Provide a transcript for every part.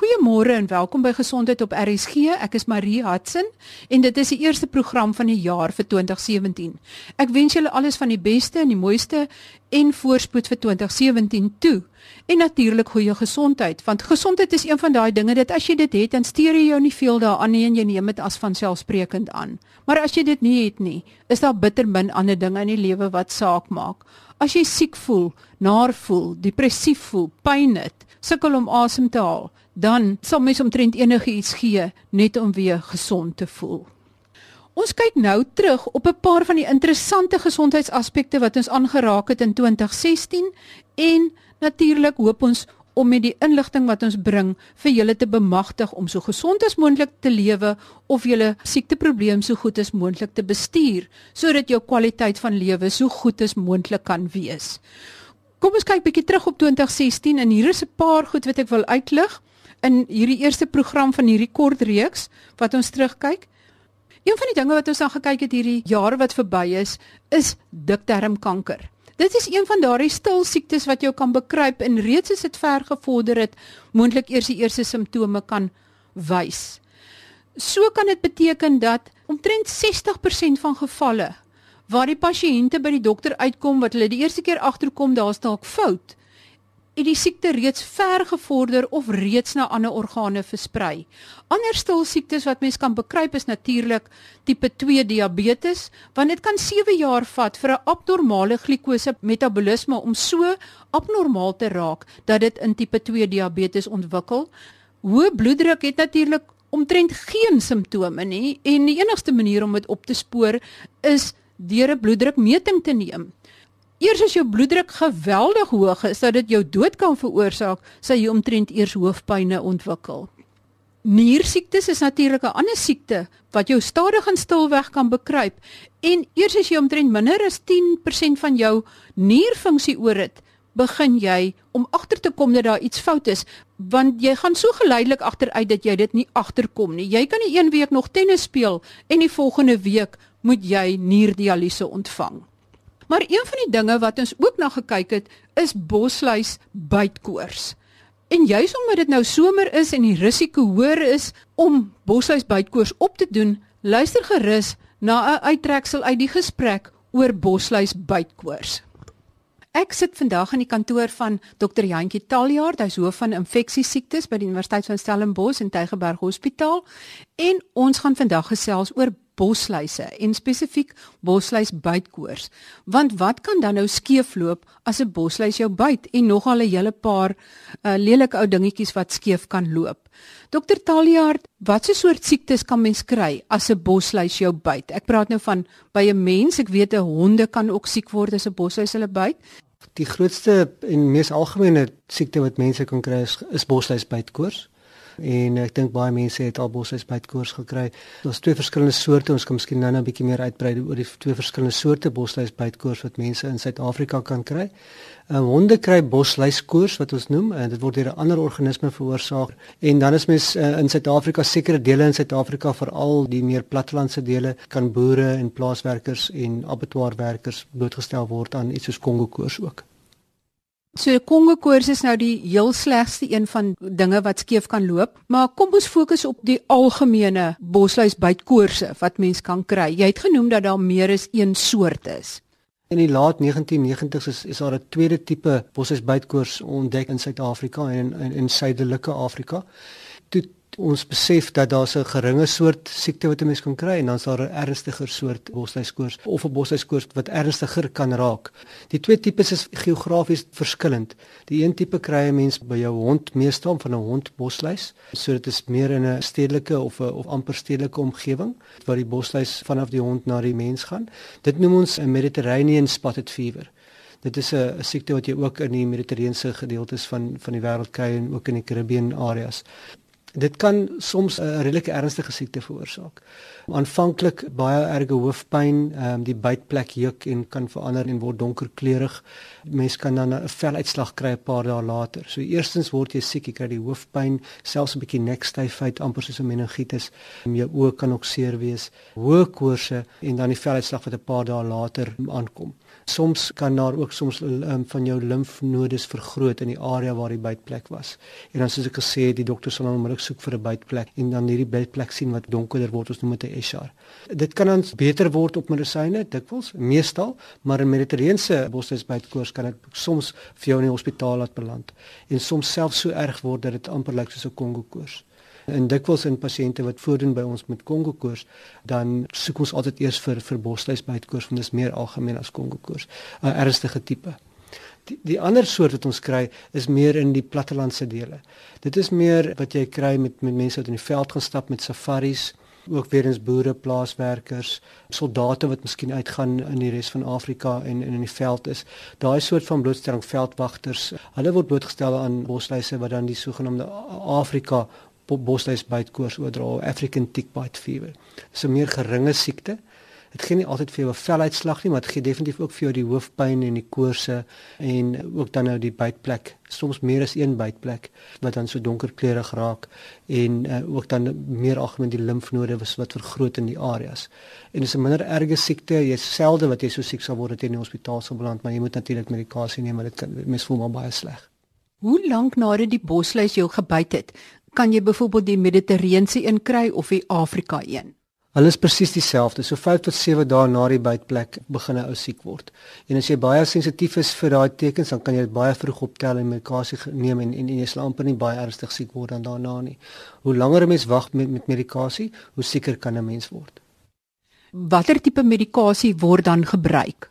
Goeiemôre en welkom by Gesondheid op RSG. Ek is Marie Hudson en dit is die eerste program van die jaar vir 2017. Ek wens julle alles van die beste en die mooiste en voorspoed vir 2017 toe. En natuurlik goeie gesondheid, want gesondheid is een van daai dinge dat as jy dit het, dan steur jy jou nie veel daaraan nie en jy neem dit as vanselfsprekend aan. Maar as jy dit nie het nie, is daar bitter min ander dinge in die lewe wat saak maak. As jy siek voel, naar voel, depressief voel, pyn het, sukkel om asem te haal, dan sal mens omtrent enige iets gee net om weer gesond te voel. Ons kyk nou terug op 'n paar van die interessante gesondheidsaspekte wat ons aangeraak het in 2016 en natuurlik hoop ons om met die inligting wat ons bring vir julle te bemagtig om so gesond as moontlik te lewe of julle siekteprobleem so goed as moontlik te bestuur sodat jou kwaliteit van lewe so goed as moontlik kan wees. Kom ons kyk bietjie terug op 2016 en hier is 'n paar goed wat ek wil uitlig in hierdie eerste program van hierdie kort reeks wat ons terugkyk. Een van die dinge wat ons aan gekyk het hierdie jare wat verby is, is diktermkanker. Dit is een van daardie stil siektes wat jou kan bekruip en reeds as dit ver gevorder het, moontlik eers die eerste simptome kan wys. So kan dit beteken dat omtrent 60% van gevalle waar die pasiënte by die dokter uitkom wat hulle die eerste keer agterkom daar's dalk fout, het die siekte reeds ver gevorder of reeds na ander organe versprei. Ander stil siektes wat mens kan bekruip is natuurlik tipe 2 diabetes, want dit kan 7 jaar vat vir 'n abnormale glikose metabolisme om so abnormaal te raak dat dit in tipe 2 diabetes ontwikkel. Hoë bloeddruk het natuurlik omtrent geen simptome nie en die enigste manier om dit op te spoor is deur 'n bloeddrukmeting te neem. Eers as jou bloeddruk geweldig hoog is dat dit jou dood kan veroorsaak, sal jy omtrent eers hoofpynne ontwikkel. Niersiektes is natuurlik 'n ander siekte wat jou stadig en stilweg kan bekruip en eers as jy omtrent minder as 10% van jou nierfunksie oor het, begin jy om agter te kom dat daar iets fout is, want jy gaan so geleidelik agteruit dat jy dit nie agterkom nie. Jy kan nie een week nog tennis speel en die volgende week moet jy nierdialyse ontvang. Maar een van die dinge wat ons ook na gekyk het, is bosluis bytkoors. En juis omdat dit nou somer is en die risiko hoër is om bosluis bytkoors op te doen, luister gerus na 'n uittreksel uit die gesprek oor bosluis bytkoors. Ek sit vandag in die kantoor van Dr. Jantjie Taljaard, hy's hoof van infeksie siektes by die Universiteit van Stellenbosch en Tygerberg Hospitaal, en ons gaan vandag gesels oor bosluise en spesifiek bosluis bytkoors. Want wat kan dan nou skeefloop as 'n bosluis jou byt en nogal 'n hele paar uh, lelike ou dingetjies wat skeef kan loop? Dokter Taljaard, watse soort siektes kan mens kry as 'n bosluis jou byt? Ek praat nou van by 'n mens, ek weet 'n honde kan ook siek word as 'n bosluis hulle byt. Die grootste en mees algemene siekte wat mense kan kry is, is bosluis bytkoors en ek dink baie mense het al bosluisbytkoors gekry. Daar's twee verskillende soorte. Ons kan miskien nou-nou 'n bietjie meer uitbrei oor die twee verskillende soorte bosluisbytkoors wat mense in Suid-Afrika kan kry. Um, honde kry bosluiskoors wat ons noem en dit word deur 'n ander organisme veroorsaak. En dan is mens uh, in Suid-Afrika sekere dele in Suid-Afrika veral die meer plattelandse dele kan boere en plaaswerkers en abattoirwerkers blootgestel word aan iets soos Kongo-koors ook. So Kongo koors is nou die heel slegste een van dinge wat skeef kan loop, maar kom ons fokus op die algemene bosluisbytkoorse wat mens kan kry. Jy het genoem dat daar meer as een soort is. In die laat 1990s is, is daar 'n tweede tipe bosluisbytkoors ontdek in Suid-Afrika en in in suidelike Afrika. Ons besef dat daar 'n geringe soort siekte wat 'n mens kan kry en dan is daar 'n ernstiger soort bosluiskoors of 'n bosluiskoors wat ernstiger kan raak. Die twee tipes is geografies verskillend. Die een tipe kry 'n mens by jou hond meestal van 'n hond bosluis, so dit is meer in 'n stedelike of 'n of amper stedelike omgewing waar die bosluis vanaf die hond na die mens gaan. Dit noem ons 'n Mediterranean spotted fever. Dit is 'n siekte wat jy ook in die Mediterrane gedeeltes van van die wêreld kry en ook in die Caribbean areas Dit kan soms 'n redelike ernstige siekte veroorsaak. Aanvanklik baie erge hoofpyn, ehm um, die bytplek juk en kan verander en word donkerkleurig. Mens kan dan 'n veluitslag kry 'n paar dae later. So eerstens word jy siek, jy kry die hoofpyn, selfs 'n bietjie nekstyfheid, amper soos 'n meningitis. Jou oë kan ook seer wees, hoë koorse en dan die veluitslag wat 'n paar dae later aankom. Soms kan daar ook soms um, van jou limfnodes vergroot in die area waar die bytplek was. En dan soos ek gesê het, die dokter sal dan onmiddellik soek vir 'n bytplek en dan hierdie bytplek sien wat donkerder word, ons noem dit 'n Eshar. Dit kan dan beter word op medisyne dikwels, meestal, maar in mediterrane bosluisbytkoors kan dit soms vir jou in die hospitaal laat beland en soms selfs so erg word dat dit amper lyk soos 'n Kongo koors. En dikwels in pasiënte wat voordoen by ons met Kongo koors, dan soek ons altyd eers vir vir bosluisbytkoors want dit is meer algemeen as Kongo koors, 'n ernstige tipe. Die, die ander soort wat ons kry is meer in die plattelandse dele. Dit is meer wat jy kry met met mense wat in die veld gaan stap met safaris, ook weer eens boere, plaaswerkers, soldate wat miskien uitgaan in die res van Afrika en, en in die veld is. Daai soort van blootstelling veldwagters, hulle word blootgestel aan bosluise wat dan die sogenaamde Afrika bosluis bytkoors oordra, African tick bite fever. Dis 'n meer geringe siekte dit gee nie altyd vir jou 'n veluitslag nie, maar dit gee definitief ook vir jou die hoofpyn en die koorse en ook dan nou die bytplek, soms meer as een bytplek wat dan so donkerkleurig raak en uh, ook dan meer algemeen die limfnode wat vergroot in die areas. En dis 'n minder erge siekte, jy selde wat jy so siek sal word dat jy in die hospitaal sal beland, maar jy moet natuurlik medikasie neem, maar dit kan mens voel maar baie sleg. Hoe lank nadat die bosluis jou gebyt het, kan jy byvoorbeeld die Mediterrane een kry of die Afrika een? Hulle is presies dieselfde. So 5 tot 7 dae na die bytplek begin 'n ou siek word. En as jy baie sensitief is vir daai tekens, dan kan jy dit baie vroeg optel en medikasie neem en en, en jy sal amper nie baie ernstig siek word dan daarna nie. Hoe langer 'n mens wag met met medikasie, hoe sieker kan 'n mens word. Watter tipe medikasie word dan gebruik?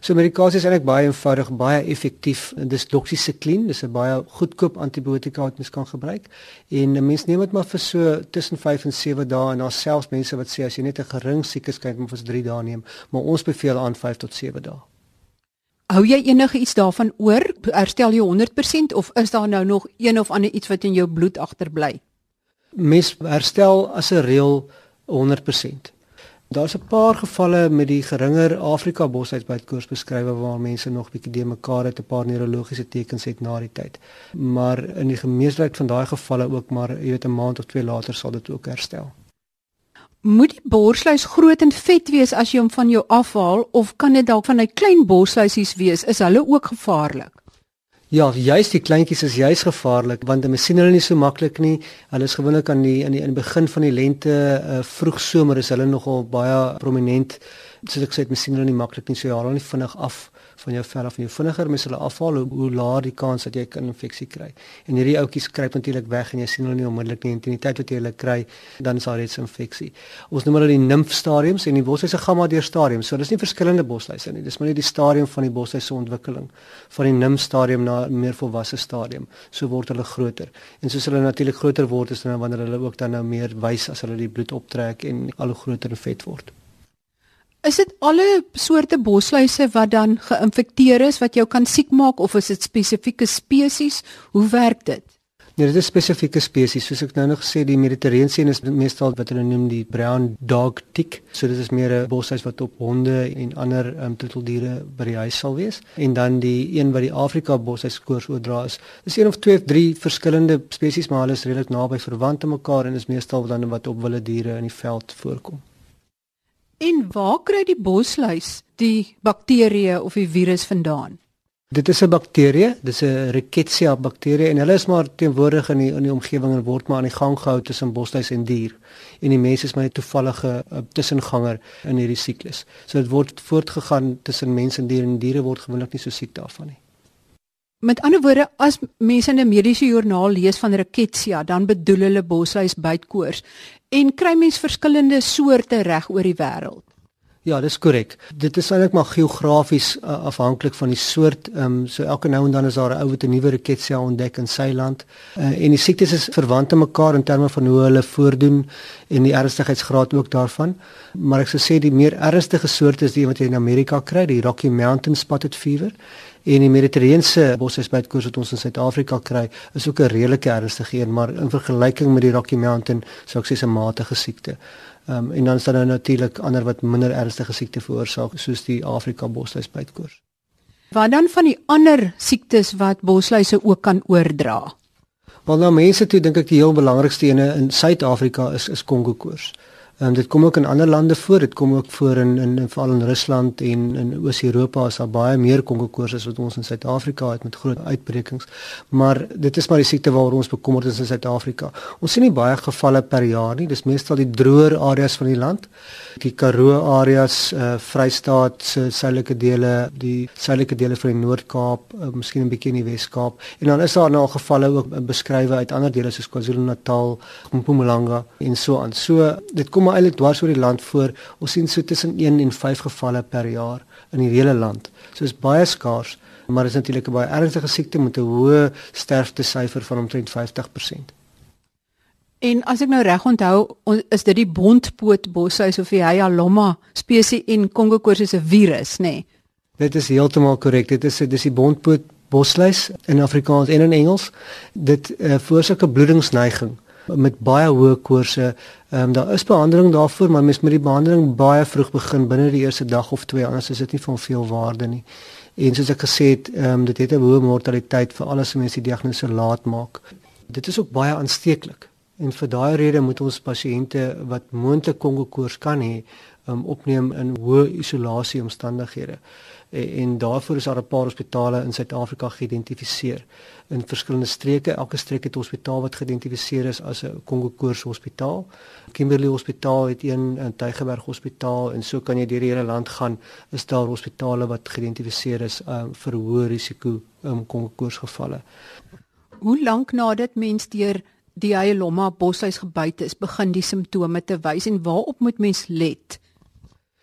So medikasie is eintlik baie eenvoudig, baie effektief. Dis doxycycline, dis 'n baie goedkoop antibiotika wat mens kan gebruik. En 'n mens neem dit maar vir so tussen 5 en 7 dae en daar selfs mense wat sê as jy net 'n gering siekes kyk, moet vir 3 dae neem, maar ons beveel aan 5 tot 7 dae. Hou jy enige iets daarvan oor? Herstel jy 100% of is daar nou nog een of ander iets wat in jou bloed agterbly? Mens herstel as 'n reël 100%. Daar's 'n paar gevalle met die geringer Afrika bosuitbytkoors beskrywe waar mense nog bietjie de mekaar het 'n paar neurologiese tekens het na die tyd. Maar in die meerderheid van daai gevalle ook maar jy weet 'n maand of twee later sal dit ook herstel. Moet die borsluis groot en vet wees as jy hom van jou afhaal of kan dit dalk van 'n klein borsluisies wees? Is hulle ook gevaarlik? Ja, juist die kleintjies is juist gevaarlik want hulle sien hulle nie so maklik nie. Hulle is gewoonlik aan die in die in die begin van die lente, uh, vroeg somer is hulle nogal baie prominent. Soos ek sê, hulle sien hulle nie maklik nie, so jy haal hulle vinnig af van jou vel af en jou vinniger mens hulle afhaal hoe, hoe laer die kans dat jy 'n infeksie kry. En hierdie ouetjies kruip natuurlik weg en jy sien hulle nie onmiddellik nie. In die tyd wat jy hulle kry, dan is daar reeds 'n infeksie. Ons noem hulle die nimf stadiums en die bosluise gaan maar deur stadiums. So dis nie verskillende bosluise nie. Dis maar net die stadium van die bosluise se ontwikkeling van die nimf stadium na meer volwasse stadium. So word hulle groter. En soos hulle natuurlik groter word, is dan wanneer hulle ook dan nou meer wys as hulle die bloed optrek en al hoe groter en vet word. Is dit alle soorte bosluise wat dan geïnfekteer is wat jou kan siek maak of is dit spesifieke spesies? Hoe werk dit? Nee, dit is spesifieke spesies. Soos ek nou nog gesê, die Mediterrane is meestal wat hulle noem die brown dog tick. So dit is meer 'n bosluis wat op honde en ander um, troeteldiere by die huis sal wees. En dan die een wat die Afrika bosluis koors oordra is, is een of twee of drie verskillende spesies, maar hulle is redelik naby verwant aan mekaar en is meestal dan wat op wilde diere in die veld voorkom. En waar kry die bosluis die bakterieë of die virus vandaan? Dit is 'n bakterie, dis 'n Rickettsia bakterie en hulle is maar teenwoordig in die in die omgewing en word maar aan die gang gehou tussen bosluis en dier. En die mens is maar 'n toevallige uh, tussenganger in hierdie siklus. So dit word voortgegaan tussen mens en dier en diere word gewoonlik nie so siek daarvan nie. Met ander woorde, as mense in 'n mediese joernaal lees van Rickettsia, dan bedoel hulle bosluis bytkoors en kry mens verskillende soorte reg oor die wêreld. Ja, dis korrek. Dit is eintlik maar geografies uh, afhanklik van die soort. Ehm um, so elke nou en dan is daar 'n ou wat 'n nuwe Rickettsia ontdek in sy land. Uh, en die siektes is verwant aan mekaar in terme van hoe hulle voordoen en die ernstigheidsgraad ook daarvan. Maar ek sou sê die meer ernstige soort is die wat jy in Amerika kry, die Rocky Mountain spotted fever En die Mediterrane bosluisbytkoors wat ons in Suid-Afrika kry, is ook 'n redelike ernstige een, maar in vergelyking met die Rocky Mountain sou ek sê 'n matige siekte. Ehm um, en dan is daar nou natuurlik ander wat minder ernstige siekte veroorsaak soos die Afrika bosluisbytkoors. Wat dan van die ander siektes wat bosluise ook kan oordra? Wel nou mense toe dink ek die heel belangrikste ene in Suid-Afrika is is Kongo koors. Ehm um, dit kom ook in ander lande voor. Dit kom ook voor in in, in veral in Rusland en in Oos-Europa is daar baie meer kongokoors as wat ons in Suid-Afrika het met groot uitbrekings. Maar dit is maar die siekte waaroor ons bekommerd is in Suid-Afrika. Ons sien nie baie gevalle per jaar nie. Dis meestal die droër areas van die land. Die Karoo areas, uh, Vrystaat se suidelike dele, die suidelike dele van die Noord-Kaap, uh, miskien 'n bietjie in die Wes-Kaap. En dan is daar nou gevalle ook beskrywe uit ander dele soos KwaZulu-Natal, Mpumalanga en so aan. So dit kom maar eintlik dwars oor die land voor. Ons sien so tussen 1 en 5 gevalle per jaar in die hele land. So is baie skaars, maar is natuurlik 'n baie ernstige siekte met 'n hoë sterftesyfer van omtrent 50%. En as ek nou reg onthou, is dit die bontpoot boshuis of die Hyalomma spesies en Kongo koors is 'n virus, nê? Nee? Dit is heeltemal korrek. Dit is dis die bontpoot bosluis in Afrikaans en in Engels. Dit uh, veroorsaak 'n bloedingsneiging met baie hoë koorse. Ehm um, daar is behandeling daarvoor, maar mens moet die behandeling baie vroeg begin binne die eerste dag of twee anders is dit nie van veel waarde nie. En soos ek gesê het, ehm um, dit het 'n hoë mortaliteit vir alles mense die diagnose laat maak. Dit is ook baie aansteeklik. En vir daai rede moet ons pasiënte wat moontlik Kongo koors kan hê, um, opneem in hoë isolasie omstandighede en, en daarvoor is daar 'n paar hospitale in Suid-Afrika geïdentifiseer in verskillende streke. Elke streek het 'n hospitaal wat geïdentifiseer is as 'n Kongo Koors hospitaal. Kimberley Hospitaal het een in Tygerberg Hospitaal en so kan jy deur die hele land gaan. Is daar hospitale wat geïdentifiseer is um, vir hoë risiko um, Kongo Koors gevalle. Hoe lank nadat mens deur die Hyalomma boshuis gebyt is, begin die simptome te wys en waarop moet mens let?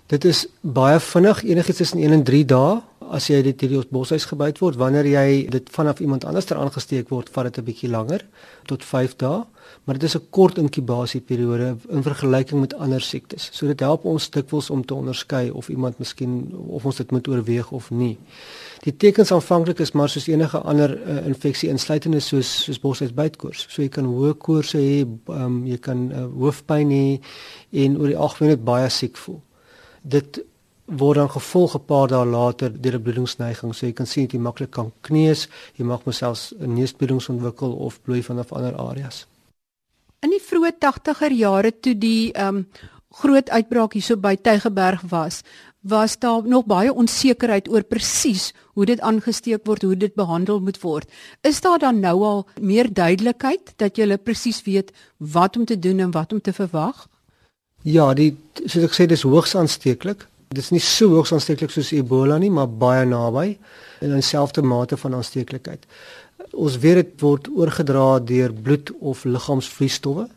Dit is baie vinnig, enigiets tussen 1 en 3 dae as jy dit hierdie boshuis gebyt word. Wanneer jy dit vanaf iemand anders ter aangesteek word, vat dit 'n bietjie langer, tot 5 dae, maar dit is 'n kort inkubasieperiode in vergelyking met ander siektes. So dit help ons dikwels om te onderskei of iemand miskien of ons dit moet oorweeg of nie. Die tekens aanvanklik is maar soos enige ander uh, infeksie insluitende soos soos boshuisbytkoors. So jy kan hoë koorse hê, um, jy kan uh, hoofpyn hê en oor die algemeen baie siek voel dit word dan gevolg 'n paar dae later deur 'n bloedingsneiging. So jy kan sien jy maklik kan kneus, jy mag myself 'n neusbloedings ontwikkel of bloei vanaf ander areas. In die vroeë 80er jare toe die ehm um, groot uitbraak hierso by Tygerberg was, was daar nog baie onsekerheid oor presies hoe dit aangesteek word, hoe dit behandel moet word. Is daar dan nou al meer duidelikheid dat jy presies weet wat om te doen en wat om te verwag? Ja, die soos ek sê dis hoogs aansteeklik. Dit is nie so hoogs aansteeklik soos Ebola nie, maar baie naby in dieselfde mate van aansteeklikheid. Ons weet dit word oorgedra deur bloed of liggaamsvloeistowwe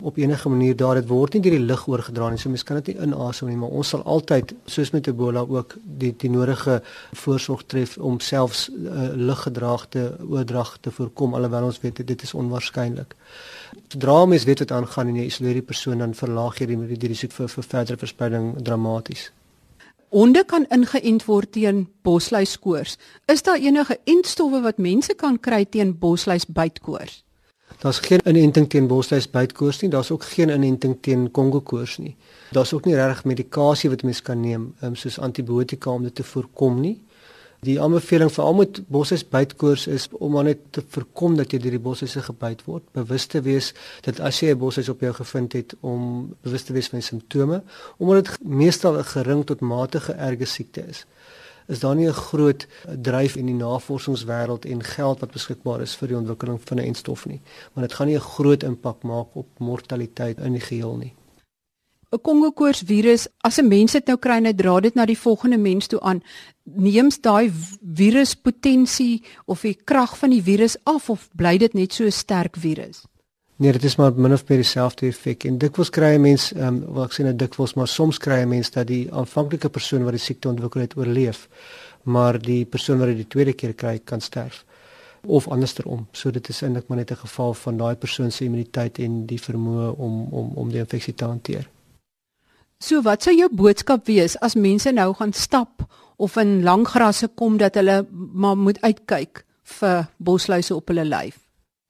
op enige manier daar dit word nie deur die lug oorgedra nie. So mens kan dit nie inasem nie, maar ons sal altyd soos met Ebola ook die die nodige voorsorg tref om selfs uh, luggedraagde oordrag te voorkom alhoewel ons weet dit is onwaarskynlik. Sodra mens weet wat aangaan en jy isoleer die persoon dan verlaag jy die, die risiko vir, vir verdere verspreiding dramaties. Honde kan ingeënt word teen bosluiskoors. Is daar enige entstowwe wat mense kan kry teen bosluisbytkoors? Daar's geen inenting teen bosluisbytkoors nie, daar's ook geen inenting teen kongokoors nie. Daar's ook nie regtig medikasie wat mens kan neem, um, soos antibiotika om dit te voorkom nie. Die aanbeveling vir almal met bosluisbytkoors is om maar net te voorkom dat jy deur die bosluise gebyt word, bewus te wees dat as jy 'n bosluis op jou gevind het om bewus te wees van die simptome, omdat dit meestal 'n gering tot matige erge siekte is is daar nie 'n groot dryf in die navorsingswêreld en geld wat beskikbaar is vir die ontwikkeling van 'n enstof nie. Maar dit gaan nie 'n groot impak maak op mortaliteit in die geheel nie. 'n Kongo koors virus, as 'n mens dit nou kry en hy dra dit na die volgende mens toe aan, neems daai viruspotensie of die krag van die virus af of bly dit net so 'n sterk virus? Nee, dit is maar min of meer dieselfde effek. En dikwels kry 'n mens, ehm um, wat ek sê net dikwels, maar soms kry 'n mens dat die aanvanklike persoon wat die siekte ontwikkel het oorleef, maar die persoon wat dit die tweede keer kry kan sterf of andersom. So dit is eintlik maar net 'n geval van daai persoon se immuniteit en die vermoë om om om die infeksie te hanteer. So wat sou jou boodskap wees as mense nou gaan stap of in langgrasse kom dat hulle maar moet uitkyk vir bosluise op hulle lyf?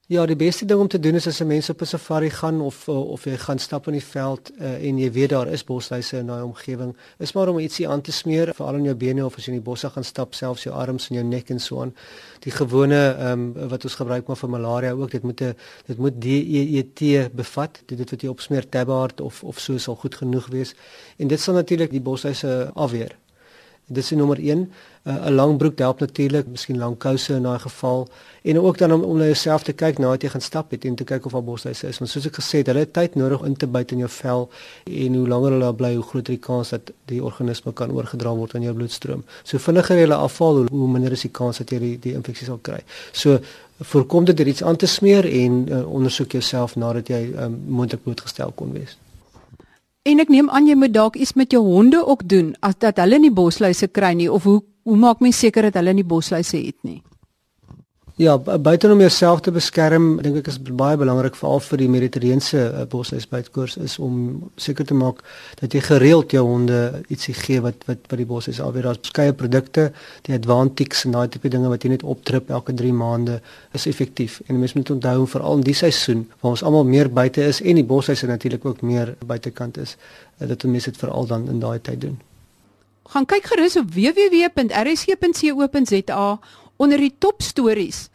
Ja, die beste ding om te doen is as 'n mens op 'n safari gaan of of jy gaan stap in die veld uh, en jy weet daar is bosluise in daai omgewing, is maar om ietsie aan te smeer veral in jou bene of as jy in die bosse gaan stap, selfs jou arms en jou nek en so aan. Die gewone ehm um, wat ons gebruik maar vir malaria ook, dit moet 'n dit moet DEET bevat. Dit dit wat jy opsmeer Tabard of of so sal goed genoeg wees. En dit sal natuurlik die bosluise afweer. Dit is nommer 1. Uh, 'n lang broek help natuurlik, miskien lang kouse in daai geval en ook dan om om na jouself te kyk nadat jy gaan stap het en te kyk of al bosluise is. Want soos ek gesê het, hulle het tyd nodig om in te byt in jou vel en hoe langer hulle bly, hoe groter die kans dat die organisme kan oorgedra word aan jou bloedstroom. So vinniger jy hulle afval, hoe minder is die kans dat jy die, die infeksie sal kry. So voorkom dit deur iets aan te smeer en uh, ondersoek jouself nadat jy um, moontlik blootgestel kon wees. En ek neem aan jy moet dalk iets met jou honde ook doen as dat hulle nie bosluise kry nie of hoe hoe maak mens seker dat hulle nie bosluise het nie? Ja, buiten om jouself te beskerm, dink ek is baie belangrik veral vir die Mediterrane uh, bosluisbytkoers is om seker te maak dat jy gereeld jou honde ietsie gee wat wat wat die bosluis alweer daar's verskeie produkte, die Advantix en daai tipe dinge wat jy net opdrip elke 3 maande is effektief. En mense moet onthou veral in die seisoen waar ons almal meer buite is en die bosluise natuurlik ook meer buitekant is, uh, dat mense dit veral dan in daai tyd doen. Gaan kyk gerus op www.rsc.co.za onder die top stories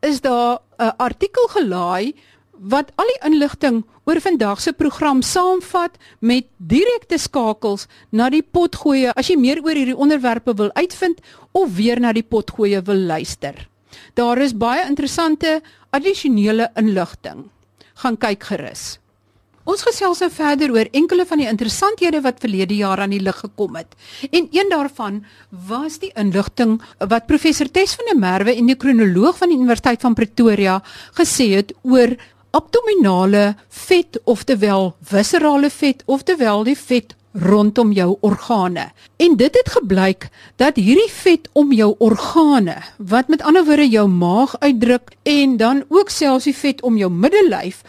is daar 'n artikel gelaai wat al die inligting oor vandag se program saamvat met direkte skakels na die potgoeie as jy meer oor hierdie onderwerpe wil uitvind of weer na die potgoeie wil luister. Daar is baie interessante addisionele inligting. Gaan kyk gerus. Ons gesels nou verder oor enkele van die interessanthede wat verlede jaar aan die lig gekom het. En een daarvan was die inligting wat professor Tes van der Merwe en die kronoloog van die Universiteit van Pretoria gesê het oor abdominale vet oftewel viscerale vet oftewel die vet rondom jou organe. En dit het gebleik dat hierdie vet om jou organe, wat met ander woorde jou maag uitdruk en dan ook selfs die vet om jou middelyf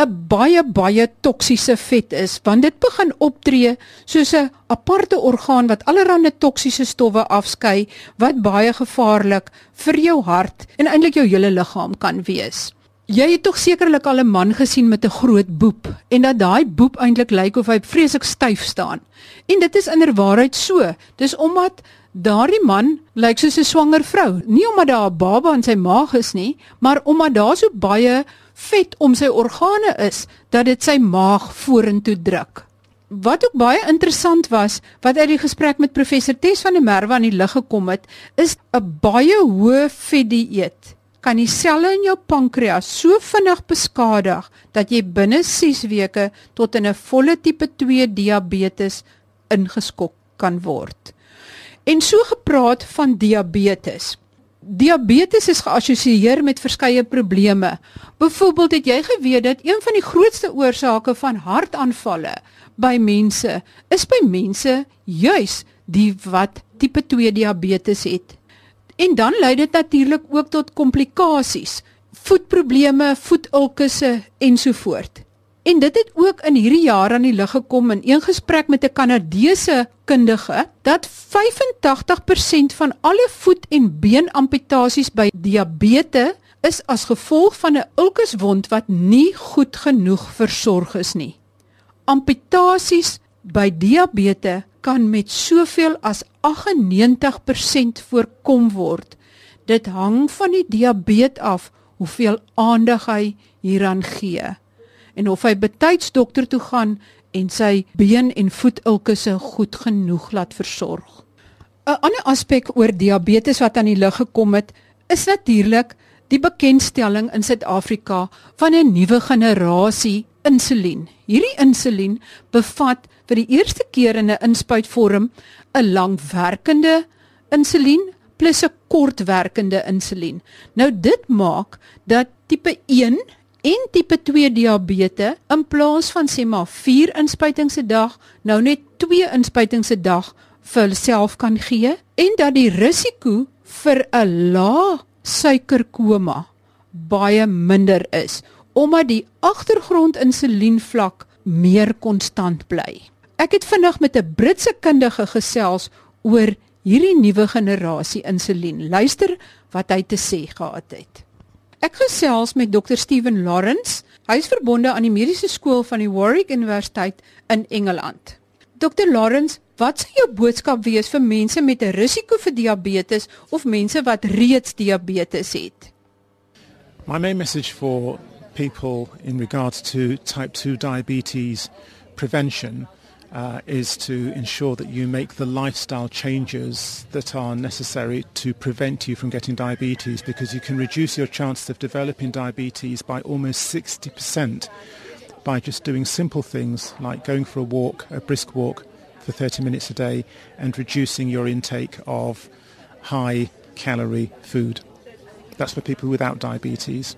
'n baie baie toksiese vet is want dit begin optree soos 'n aparte orgaan wat allerlei toksiese stowwe afskei wat baie gevaarlik vir jou hart en eintlik jou hele liggaam kan wees. Jy het tog sekerlik al 'n man gesien met 'n groot boep en dat daai boep eintlik lyk of hy vreeslik styf staan. En dit is inderwaarheid so. Dis omdat daardie man lyk soos 'n swanger vrou, nie omdat daar 'n baba in sy maag is nie, maar omdat daar so baie vet om sy organe is dat dit sy maag vorentoe druk. Wat ook baie interessant was, wat uit die gesprek met professor Tes van der Merwe aan die lig gekom het, is 'n baie hoë vetdieet kan die selle in jou pankreas so vinnig beskadig dat jy binne 6 weke tot in 'n volle tipe 2 diabetes ingeskok kan word. En so gepraat van diabetes. Diabetes is geassosieer met verskeie probleme. Byvoorbeeld het jy geweet dat een van die grootste oorsake van hartaanvalle by mense is by mense juis die wat tipe 2 diabetes het. En dan lei dit natuurlik ook tot komplikasies, voetprobleme, voetulkusse ensovoorts. En dit het ook in hierdie jaar aan die lig gekom in een gesprek met 'n Kanadese kundige dat 85% van alle voet- en beenamputasies by diabetes is as gevolg van 'n ulkuswond wat nie goed genoeg versorg is nie. Amputasies by diabetes kan met soveel as 98% voorkom word. Dit hang van die diabetes af hoeveel aandag hy hieraan gee en of hy betyds dokter toe gaan en sy been en voetulkusse goed genoeg laat versorg. 'n Ander aspek oor diabetes wat aan die lig gekom het, is natuurlik die bekendstelling in Suid-Afrika van 'n nuwe generasie insulien. Hierdie insulien bevat vir die eerste keer in 'n inspuitvorm 'n langwerkende insulien plus 'n kortwerkende insulien. Nou dit maak dat tipe 1 en tipe 2 diabetes in plaas van sê maar 4 inspuitings 'n dag nou net 2 inspuitings 'n dag vir hulself kan gee en dat die risiko vir 'n lae suikerkoma baie minder is omdat die agtergrond insulienvlak meer konstant bly. Ek het vinnig met 'n Britse kundige gesels oor hierdie nuwe generasie insulien. Luister wat hy te sê gehad het. Ek gesels met Dr Steven Lawrence. Hy is verbonde aan die mediese skool van die Warwick Universiteit in Engeland. Dr Lawrence, wat sou jou boodskap wees vir mense met 'n risiko vir diabetes of mense wat reeds diabetes het? My main message for people in regards to type 2 diabetes prevention uh, is to ensure that you make the lifestyle changes that are necessary to prevent you from getting diabetes because you can reduce your chances of developing diabetes by almost 60% by just doing simple things like going for a walk, a brisk walk for 30 minutes a day and reducing your intake of high calorie food. That's for people without diabetes.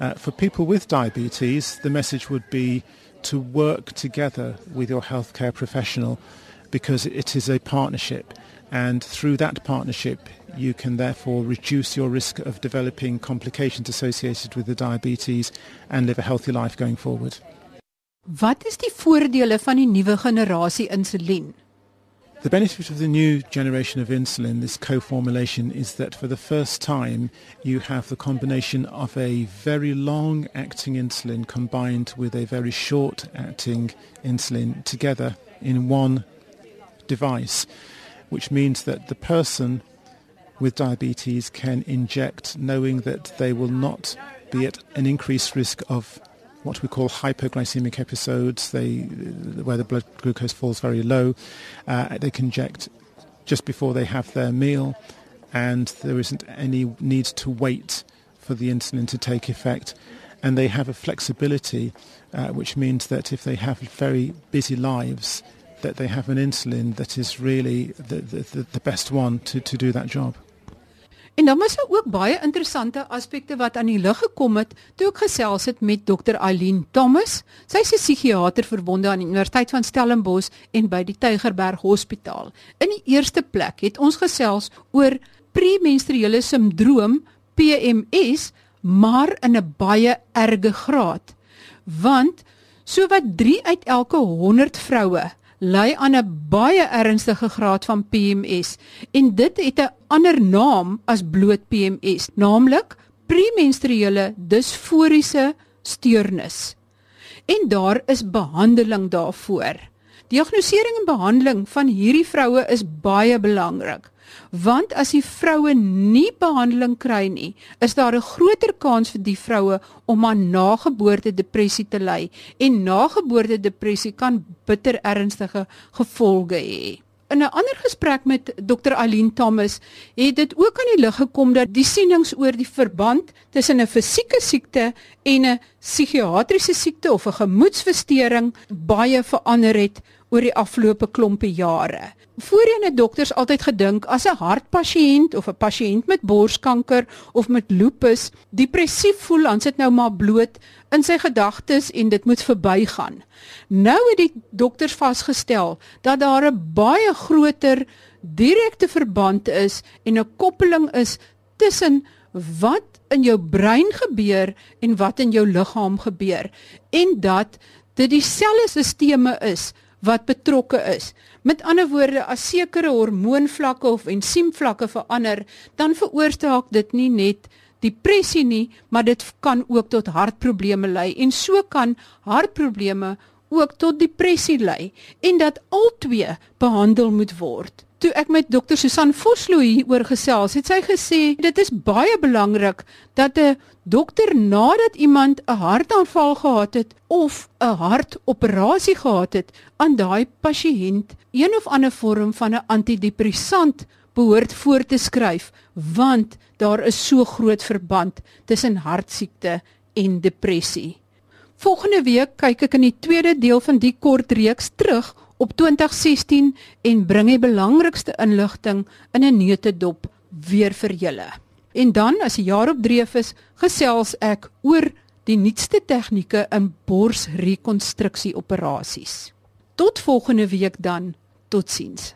Uh, for people with diabetes, the message would be to work together with your healthcare professional because it is a partnership. And through that partnership, you can therefore reduce your risk of developing complications associated with the diabetes and live a healthy life going forward. Wat is die voordele van die nuwe generasie insulien? The benefit of the new generation of insulin, this co-formulation, is that for the first time you have the combination of a very long-acting insulin combined with a very short-acting insulin together in one device, which means that the person with diabetes can inject knowing that they will not be at an increased risk of what we call hypoglycemic episodes, they, where the blood glucose falls very low. Uh, they inject just before they have their meal, and there isn't any need to wait for the insulin to take effect. And they have a flexibility, uh, which means that if they have very busy lives, that they have an insulin that is really the, the, the best one to, to do that job. En dan was daar ook baie interessante aspekte wat aan die lig gekom het toe ek gesels het met Dr. Eileen Thomas. Sy is 'n psigiater verbonde aan die Universiteit van Stellenbosch en by die Tygerberg Hospitaal. In die eerste plek het ons gesels oor premenstruele sindroom PMS, maar in 'n baie erge graad. Want sowat 3 uit elke 100 vroue ly aan 'n baie ernstige graad van PMS en dit het 'n ander naam as bloot PMS, naamlik premenstruele disforiese steurnis. En daar is behandeling daarvoor. Diagnostisering en behandeling van hierdie vroue is baie belangrik want as die vroue nie behandeling kry nie, is daar 'n groter kans vir die vroue om aan nageboorte depressie te ly en nageboorte depressie kan bitter ernstige gevolge hê. In 'n ander gesprek met Dr. Aline Thomas het dit ook aan die lig gekom dat die sienings oor die verband tussen 'n fisieke siekte en 'n psigiatriese siekte of 'n gemoedsversteuring baie verander het oor die afgelope klompe jare. Voorheen het dokters altyd gedink as 'n hartpasiënt of 'n pasiënt met borskanker of met lupus depressief voel, dan sit nou maar bloot in sy gedagtes en dit moet verbygaan. Nou het die dokters vasgestel dat daar 'n baie groter direkte verband is en 'n koppeling is tussen wat in jou brein gebeur en wat in jou liggaam gebeur en dat dit dieselfde stelsels is wat betrokke is. Met ander woorde, as sekere hormoonvlakke of ensiemvlakke verander, dan veroorsaak dit nie net depressie nie, maar dit kan ook tot hartprobleme lei en so kan hartprobleme ook tot depressie lei en dat albei behandel moet word toe ek met dokter Susan Vosloo hier oor gesels, het sy gesê dit is baie belangrik dat 'n dokter nadat iemand 'n hartaanval gehad het of 'n hartoperasie gehad het, aan daai pasiënt een of ander vorm van 'n antidepressant behoort voor te skryf, want daar is so groot verband tussen hartsiekte en depressie. Volgende week kyk ek in die tweede deel van die kort reeks terug op 2016 en bring die belangrikste inligting in 'n neutedop weer vir julle. En dan as die jaar op dreef is, gesels ek oor die nuutste tegnieke in borsrekonstruksie operasies. Tot volgende week dan. Totsiens.